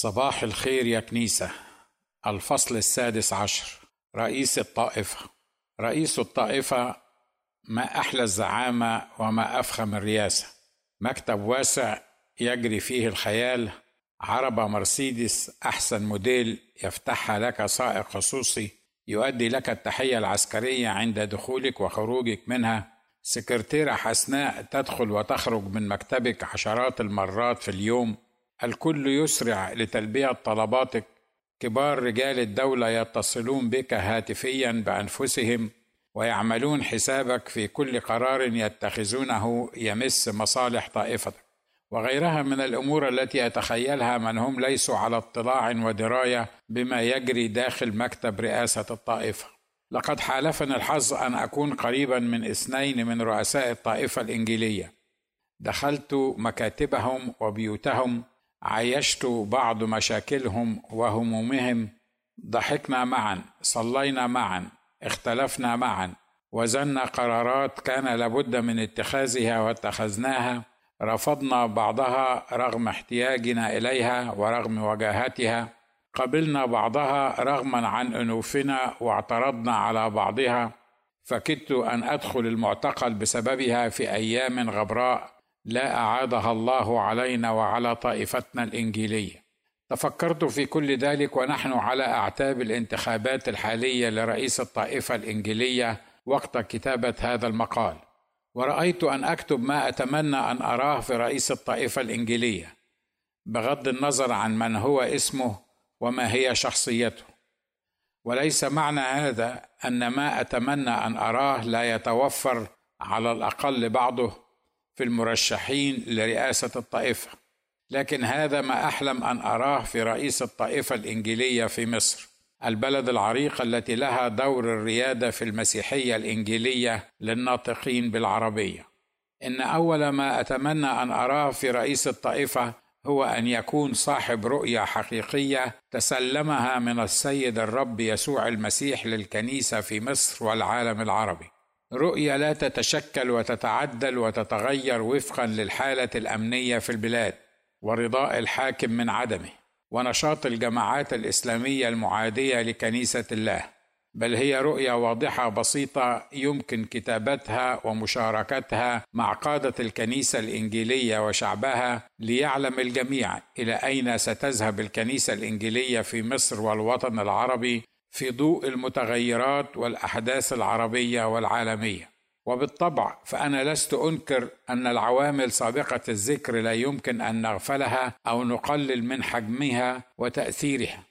صباح الخير يا كنيسة. الفصل السادس عشر. رئيس الطائفة. رئيس الطائفة ما أحلى الزعامة وما أفخم الرياسة مكتب واسع يجري فيه الخيال. عربة مرسيدس أحسن موديل يفتحها لك سائق خصوصي. يؤدي لك التحية العسكرية عند دخولك وخروجك منها. سكرتيرة حسناء تدخل وتخرج من مكتبك عشرات المرات في اليوم. الكل يسرع لتلبية طلباتك كبار رجال الدولة يتصلون بك هاتفيا بأنفسهم ويعملون حسابك في كل قرار يتخذونه يمس مصالح طائفتك. وغيرها من الأمور التي يتخيلها من هم ليسوا على اطلاع ودراية بما يجري داخل مكتب رئاسة الطائفة. لقد حالفني الحظ أن أكون قريبا من اثنين من رؤساء الطائفة الإنجيلية. دخلت مكاتبهم وبيوتهم عايشت بعض مشاكلهم وهمومهم. ضحكنا معا صلينا معا اختلفنا معا. وزنا قرارات كان لابد من اتخاذها واتخذناها. رفضنا بعضها رغم احتياجنا إليها ورغم وجاهتها. قبلنا بعضها رغما عن أنوفنا واعترضنا على بعضها. فكدت أن أدخل المعتقل بسببها في أيام غبراء. لا اعادها الله علينا وعلى طائفتنا الإنجيلية. تفكرت في كل ذلك ونحن على أعتاب الانتخابات الحالية لرئيس الطائفة الإنجيلية وقت كتابة هذا المقال. ورأيت أن أكتب ما أتمنى أن أراه في رئيس الطائفة الإنجيلية بغض النظر عن من هو اسمه وما هي شخصيته. وليس معنى هذا أن ما أتمنى أن أراه لا يتوفر على الأقل بعضه في المرشحين لرئاسة الطائفة. لكن هذا ما أحلم أن أراه في رئيس الطائفة الإنجيلية في مصر البلد العريقه التي لها دور الريادة في المسيحية الإنجيلية للناطقين بالعربية. إن أول ما أتمنى أن أراه في رئيس الطائفة هو أن يكون صاحب رؤية حقيقية تسلمها من السيد الرب يسوع المسيح للكنيسة في مصر والعالم العربي. رؤيه لا تتشكل وتتعدل وتتغير وفقا للحالة الأمنية في البلاد ورضاء الحاكم من عدمه ونشاط الجماعات الإسلامية المعادية لكنيسة الله. بل هي رؤيه واضحة بسيطة يمكن كتابتها ومشاركتها مع قادة الكنيسة الإنجيلية وشعبها ليعلم الجميع إلى أين ستذهب الكنيسة الإنجيلية في مصر والوطن العربي في ضوء المتغيرات والأحداث العربية والعالمية. وبالطبع فأنا لست أنكر أن العوامل سابقة الذكر لا يمكن أن نغفلها أو نقلل من حجمها وتأثيرها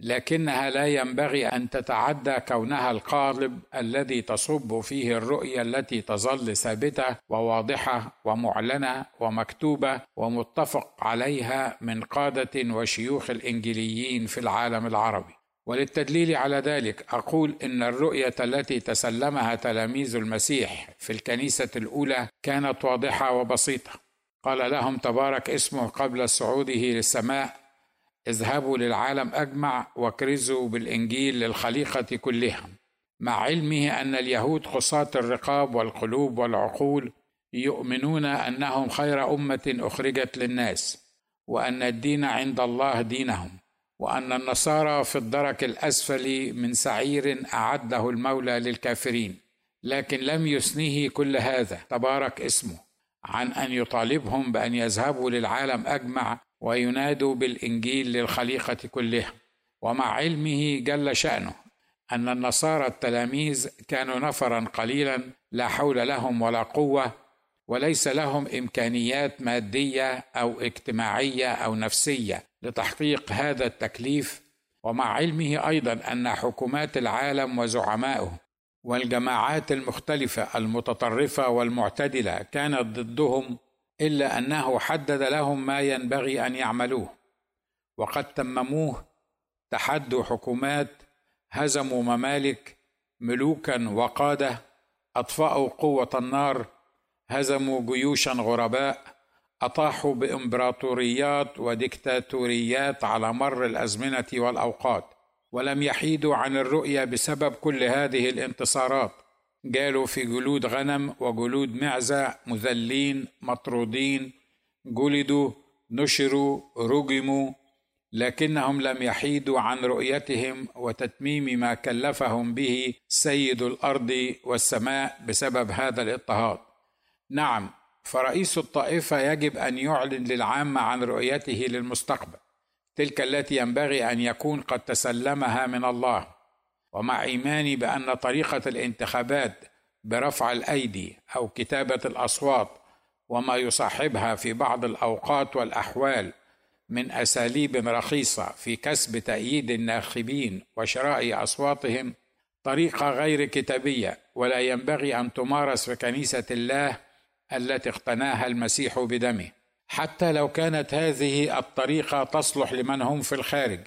لكنها لا ينبغي أن تتعدى كونها القالب الذي تصب فيه الرؤية التي تظل ثابتة وواضحة ومعلنة ومكتوبة ومتفق عليها من قادة وشيوخ الانجيليين في العالم العربي. وللتدليل على ذلك أقول إن الرؤية التي تسلمها تلاميذ المسيح في الكنيسة الأولى كانت واضحة وبسيطة. قال لهم تبارك اسمه قبل صعوده للسماء اذهبوا للعالم أجمع واكرزوا بالإنجيل للخليقة كلها. مع علمه أن اليهود قصاة الرقاب والقلوب والعقول يؤمنون أنهم خير أمة أخرجت للناس وأن الدين عند الله دينهم. وأن النصارى في الدرك الأسفل من سعير أعده المولى للكافرين لكن لم يثنيه كل هذا. تبارك اسمه. عن أن يطالبهم بأن يذهبوا للعالم أجمع وينادوا بالإنجيل للخليقة كلها. ومع علمه جل شأنه. أن النصارى التلاميذ كانوا نفرا قليلا لا حول لهم ولا قوة وليس لهم إمكانيات مادية أو اجتماعية أو نفسية لتحقيق هذا التكليف ومع علمه أيضا أن حكومات العالم وزعمائه والجماعات المختلفة المتطرفة والمعتدلة كانت ضدهم إلا أنه حدد لهم ما ينبغي أن يعملوه وقد تمموه تحدوا حكومات هزموا ممالك ملوكا وقادة أطفأوا قوة النار هزموا جيوشا غرباء أطاحوا بإمبراطوريات وديكتاتوريات على مر الأزمنة والأوقات ولم يحيدوا عن الرؤية بسبب كل هذه الانتصارات. جالوا في جلود غنم وجلود معزة مذلين مطرودين جلدوا نشروا رجموا لكنهم لم يحيدوا عن رؤيتهم وتتميم ما كلفهم به سيد الأرض والسماء بسبب هذا الاضطهاد. نعم فرئيس الطائفة يجب أن يعلن للعامة عن رؤيته للمستقبل. تلك التي ينبغي أن يكون قد تسلمها من الله. ومع إيماني بأن طريقة الانتخابات برفع الأيدي أو كتابة الأصوات وما يصاحبها في بعض الأوقات والأحوال من أساليب رخيصة في كسب تأييد الناخبين وشراء أصواتهم طريقة غير كتابية ولا ينبغي أن تمارس في كنيسة الله التي اقتناها المسيح بدمه. حتى لو كانت هذه الطريقة تصلح لمن هم في الخارج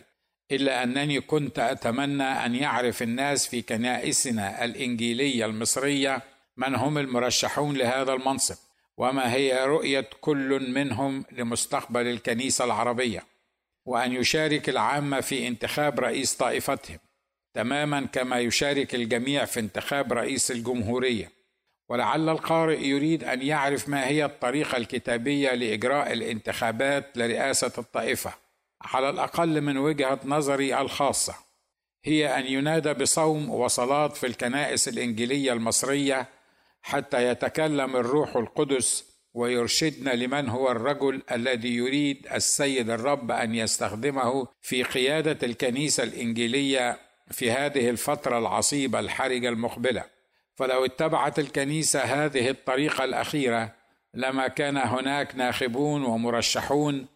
إلا أنني كنت أتمنى أن يعرف الناس في كنائسنا الإنجيلية المصرية من هم المرشحون لهذا المنصب وما هي رؤية كل منهم لمستقبل الكنيسة العربية وأن يشارك العامه في انتخاب رئيس طائفتهم تماما كما يشارك الجميع في انتخاب رئيس الجمهورية. ولعل القارئ يريد أن يعرف ما هي الطريقة الكتابية لإجراء الانتخابات لرئاسة الطائفة على الأقل من وجهة نظري الخاصة. هي أن ينادى بصوم وصلاة في الكنائس الإنجيلية المصرية حتى يتكلم الروح القدس ويرشدنا لمن هو الرجل الذي يريد السيد الرب أن يستخدمه في قيادة الكنيسة الإنجيلية في هذه الفترة العصيبة الحرجة المقبلة. فلو اتبعت الكنيسة هذه الطريقة الأخيرة لما كان هناك ناخبون ومرشحون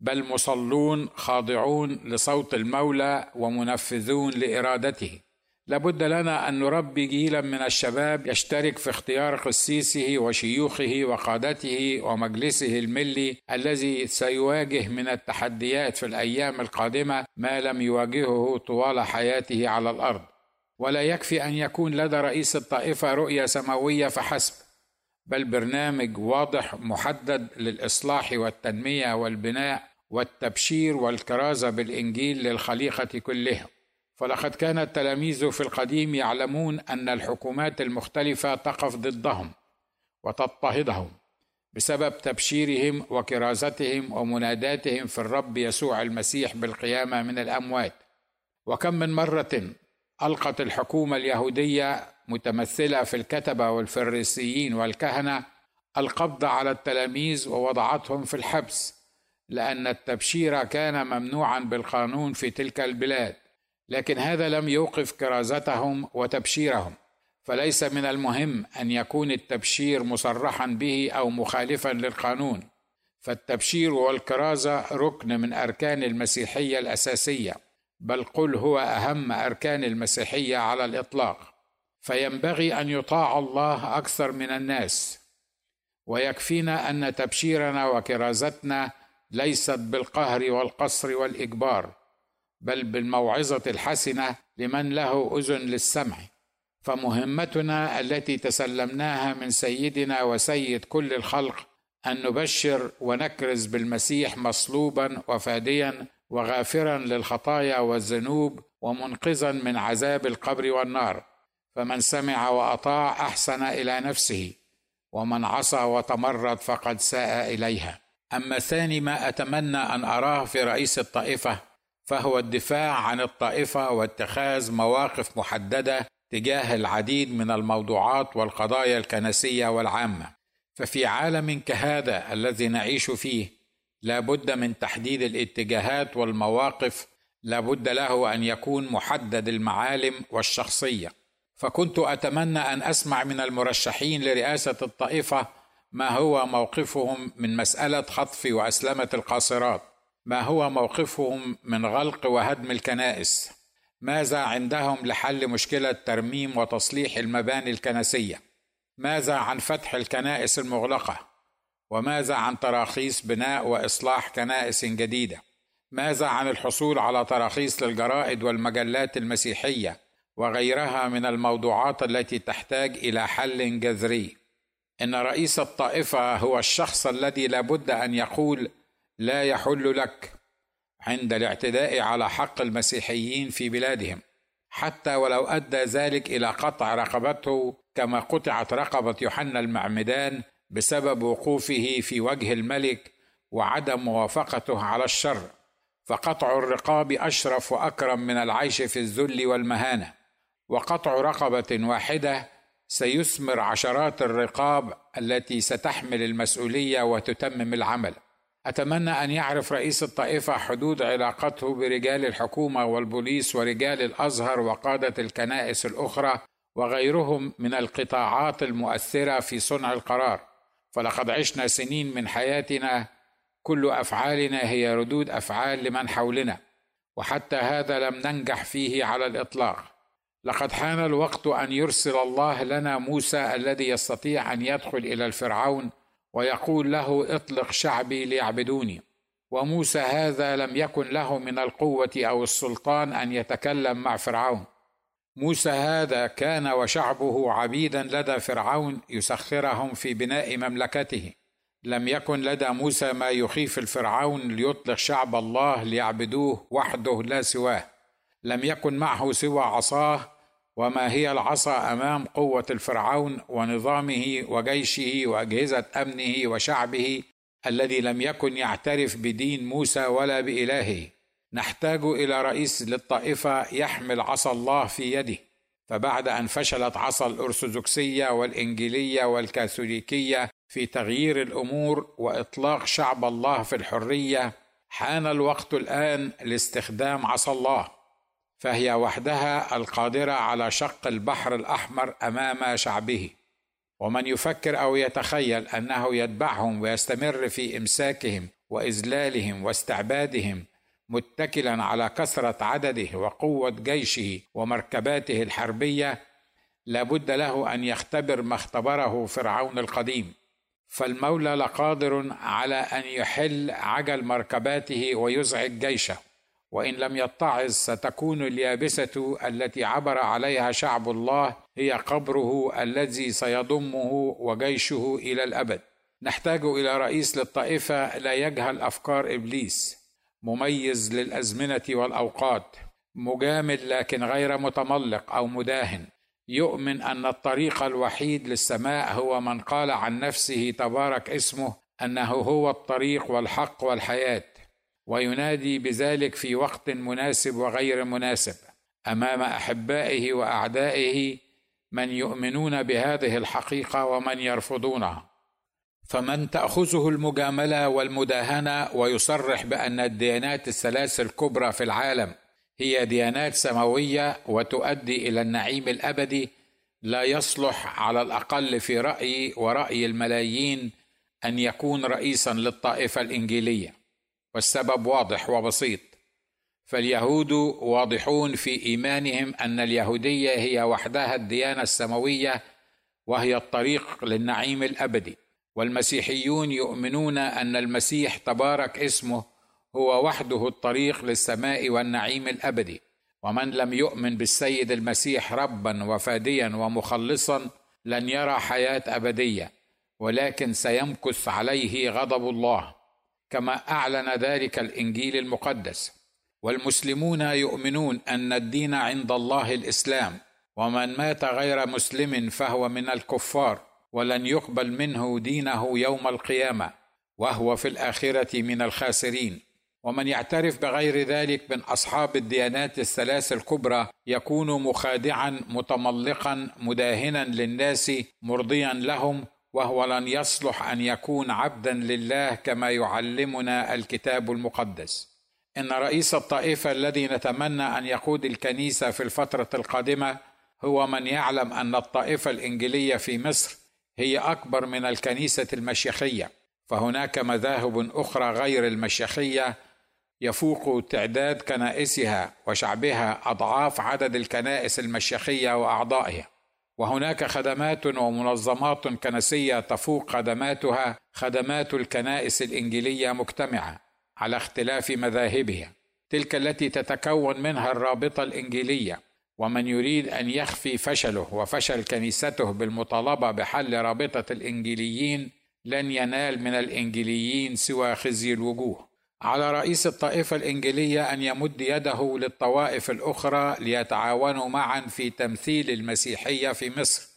بل مصلون خاضعون لصوت المولى ومنفذون لإرادته. لابد لنا أن نربي جيلا من الشباب يشترك في اختيار قسيسه وشيوخه وقادته ومجلسه الملي الذي سيواجه من التحديات في الأيام القادمة ما لم يواجهه طوال حياته على الأرض. ولا يكفي أن يكون لدى رئيس الطائفة رؤية سماوية فحسب بل برنامج واضح محدد للإصلاح والتنمية والبناء والتبشير والكرازة بالإنجيل للخليقة كلها. فلقد كان التلاميذ في القديم يعلمون أن الحكومات المختلفة تقف ضدهم وتضطهدهم بسبب تبشيرهم وكرازتهم ومناداتهم في الرب يسوع المسيح بالقيامة من الأموات. وكم من مرة ألقت الحكومة اليهودية متمثلة في الكتبة والفريسيين والكهنة القبض على التلاميذ ووضعتهم في الحبس لأن التبشير كان ممنوعا بالقانون في تلك البلاد لكن هذا لم يوقف كرازتهم وتبشيرهم. فليس من المهم أن يكون التبشير مصرحا به أو مخالفا للقانون. فالتبشير والكرازة ركن من أركان المسيحية الأساسية. بل قل هو أهم أركان المسيحية على الإطلاق فينبغي أن يطاع الله أكثر من الناس. ويكفينا أن تبشيرنا وكرازتنا ليست بالقهر والقصر والإجبار بل بالموعظة الحسنة لمن له أذن للسمع. فمهمتنا التي تسلمناها من سيدنا وسيد كل الخلق أن نبشر ونكرز بالمسيح مصلوبا وفاديا وغافرا للخطايا والذنوب ومنقذا من عذاب القبر والنار. فمن سمع وأطاع أحسن إلى نفسه ومن عصى وتمرد فقد ساء إليها. أما ثاني ما أتمنى أن أراه في رئيس الطائفة فهو الدفاع عن الطائفة واتخاذ مواقف محددة تجاه العديد من الموضوعات والقضايا الكنسية والعامة. ففي عالم كهذا الذي نعيش فيه لا بد من تحديد الاتجاهات والمواقف لا بد له أن يكون محدد المعالم والشخصية. فكنت أتمنى أن أسمع من المرشحين لرئاسة الطائفة ما هو موقفهم من مسألة خطف وأسلمة القاصرات. ما هو موقفهم من غلق وهدم الكنائس. ماذا عندهم لحل مشكلة ترميم وتصليح المباني الكنسية؟ ماذا عن فتح الكنائس المغلقة؟ وماذا عن تراخيص بناء وإصلاح كنائس جديدة؟ ماذا عن الحصول على تراخيص للجرائد والمجلات المسيحية وغيرها من الموضوعات التي تحتاج إلى حل جذري؟ إن رئيس الطائفة هو الشخص الذي لابد أن يقول لا يحل لك عند الاعتداء على حق المسيحيين في بلادهم حتى ولو أدى ذلك إلى قطع رقبته كما قطعت رقبة يوحنا المعمدان بسبب وقوفه في وجه الملك وعدم موافقته على الشر فقطع الرقاب أشرف وأكرم من العيش في الذل والمهانة. وقطع رقبة واحدة سيثمر عشرات الرقاب التي ستحمل المسؤولية وتتمم العمل. أتمنى أن يعرف رئيس الطائفة حدود علاقته برجال الحكومة والبوليس ورجال الأزهر وقادة الكنائس الأخرى وغيرهم من القطاعات المؤثرة في صنع القرار. فلقد عشنا سنين من حياتنا كل أفعالنا هي ردود أفعال لمن حولنا وحتى هذا لم ننجح فيه على الإطلاق. لقد حان الوقت أن يرسل الله لنا موسى الذي يستطيع أن يدخل إلى الفرعون ويقول له اطلق شعبي ليعبدوني. وموسى هذا لم يكن له من القوة أو السلطان أن يتكلم مع فرعون. موسى هذا كان وشعبه عبيدا لدى فرعون يسخرهم في بناء مملكته. لم يكن لدى موسى ما يخيف الفرعون ليطلق شعب الله ليعبدوه وحده لا سواه. لم يكن معه سوى عصاه وما هي العصا أمام قوة الفرعون ونظامه وجيشه وأجهزة أمنه وشعبه الذي لم يكن يعترف بدين موسى ولا بإلهه. نحتاج إلى رئيس للطائفة يحمل عصا الله في يده. فبعد أن فشلت عصا الأرثوذكسية والإنجيلية والكاثوليكية في تغيير الأمور وإطلاق شعب الله في الحرية حان الوقت الآن لاستخدام عصا الله. فهي وحدها القادرة على شق البحر الأحمر أمام شعبه. ومن يفكر أو يتخيل أنه يتبعهم ويستمر في إمساكهم وإذلالهم واستعبادهم متكلا على كثرة عدده وقوة جيشه ومركباته الحربية لابد له أن يختبر ما اختبره فرعون القديم. فالمولى لقادر على أن يحل عجل مركباته ويزعج جيشه. وإن لم يتعظ ستكون اليابسة التي عبر عليها شعب الله هي قبره الذي سيضمه وجيشه إلى الأبد. نحتاج إلى رئيس للطائفة لا يجهل أفكار إبليس. مميز للأزمنة والأوقات مجامل لكن غير متملق أو مداهن. يؤمن أن الطريق الوحيد للسماء هو من قال عن نفسه تبارك اسمه أنه هو الطريق والحق والحياة وينادي بذلك في وقت مناسب وغير مناسب. أمام أحبائه وأعدائه من يؤمنون بهذه الحقيقة ومن يرفضونها فمن تأخذه المجاملة والمداهنة ويصرح بأن الديانات الثلاث الكبرى في العالم هي ديانات سماوية وتؤدي إلى النعيم الأبدي لا يصلح على الأقل في رايي ورأي الملايين أن يكون رئيسا للطائفة الإنجيلية. والسبب واضح وبسيط. فاليهود واضحون في إيمانهم أن اليهودية هي وحدها الديانة السماوية وهي الطريق للنعيم الأبدي. والمسيحيون يؤمنون أن المسيح تبارك اسمه هو وحده الطريق للسماء والنعيم الأبدي. ومن لم يؤمن بالسيد المسيح ربا وفاديا ومخلصا لن يرى حياة أبدية ولكن سيمكث عليه غضب الله كما أعلن ذلك الإنجيل المقدس. والمسلمون يؤمنون أن الدين عند الله الإسلام ومن مات غير مسلم فهو من الكفار. ولن يقبل منه دينه يوم القيامة وهو في الآخرة من الخاسرين. ومن يعترف بغير ذلك من أصحاب الديانات الثلاث الكبرى يكون مخادعا متملقا مداهنا للناس مرضيا لهم وهو لن يصلح أن يكون عبدا لله كما يعلمنا الكتاب المقدس. إن رئيس الطائفة الذي نتمنى أن يقود الكنيسة في الفترة القادمة هو من يعلم أن الطائفة الإنجيلية في مصر هي أكبر من الكنيسة المشيخية فهناك مذاهب أخرى غير المشيخية يفوق تعداد كنائسها وشعبها أضعاف عدد الكنائس المشيخية وأعضائها. وهناك خدمات ومنظمات كنسية تفوق خدماتها خدمات الكنائس الإنجيلية مجتمعة على اختلاف مذاهبها. تلك التي تتكون منها الرابطة الإنجيلية. ومن يريد أن يخفي فشله وفشل كنيسته بالمطالبة بحل رابطة الانجيليين لن ينال من الانجيليين سوى خزي الوجوه. على رئيس الطائفة الإنجيلية أن يمد يده للطوائف الأخرى ليتعاونوا معا في تمثيل المسيحية في مصر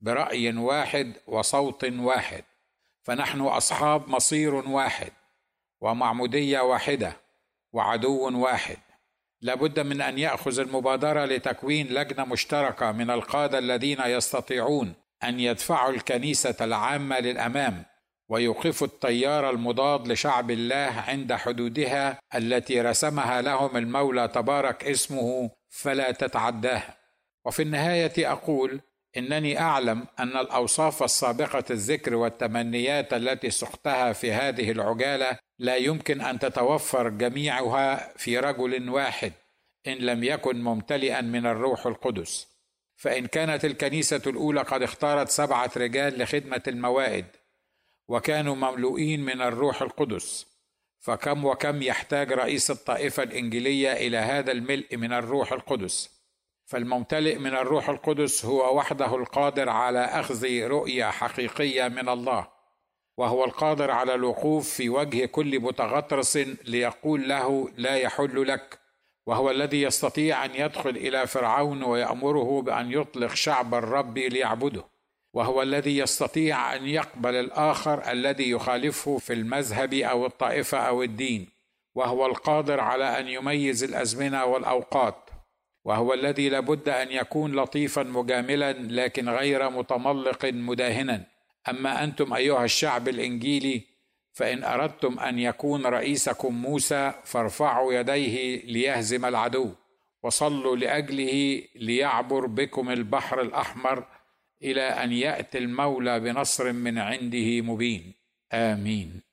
برأي واحد وصوت واحد. فنحن أصحاب مصير واحد ومعمودية واحدة وعدو واحد. لابد من أن يأخذ المبادرة لتكوين لجنة مشتركة من القادة الذين يستطيعون أن يدفعوا الكنيسة العامة للأمام ويوقفوا التيار المضاد لشعب الله عند حدودها التي رسمها لهم المولى تبارك اسمه فلا تتعداها وفي النهاية أقول إنني أعلم أن الأوصاف السابقة الذكر والتمنيات التي سقتها في هذه العجالة لا يمكن أن تتوفر جميعها في رجل واحد إن لم يكن ممتلئا من الروح القدس. فإن كانت الكنيسة الأولى قد اختارت سبعة رجال لخدمة الموائد وكانوا مملوئين من الروح القدس فكم وكم يحتاج رئيس الطائفة الإنجيلية إلى هذا الملء من الروح القدس. فالممتلئ من الروح القدس هو وحده القادر على أخذ رؤية حقيقية من الله وهو القادر على الوقوف في وجه كل متغطرس ليقول له لا يحل لك وهو الذي يستطيع أن يدخل إلى فرعون ويأمره بأن يطلق شعب الرب ليعبده وهو الذي يستطيع أن يقبل الآخر الذي يخالفه في المذهب أو الطائفة أو الدين وهو القادر على أن يميز الأزمنة والأوقات. وهو الذي لابد أن يكون لطيفا مجاملا لكن غير متملق مداهنا. أما أنتم أيها الشعب الإنجيلي فإن أردتم أن يكون رئيسكم موسى فارفعوا يديه ليهزم العدو وصلوا لأجله ليعبر بكم البحر الأحمر إلى أن يأتي المولى بنصر من عنده مبين. آمين.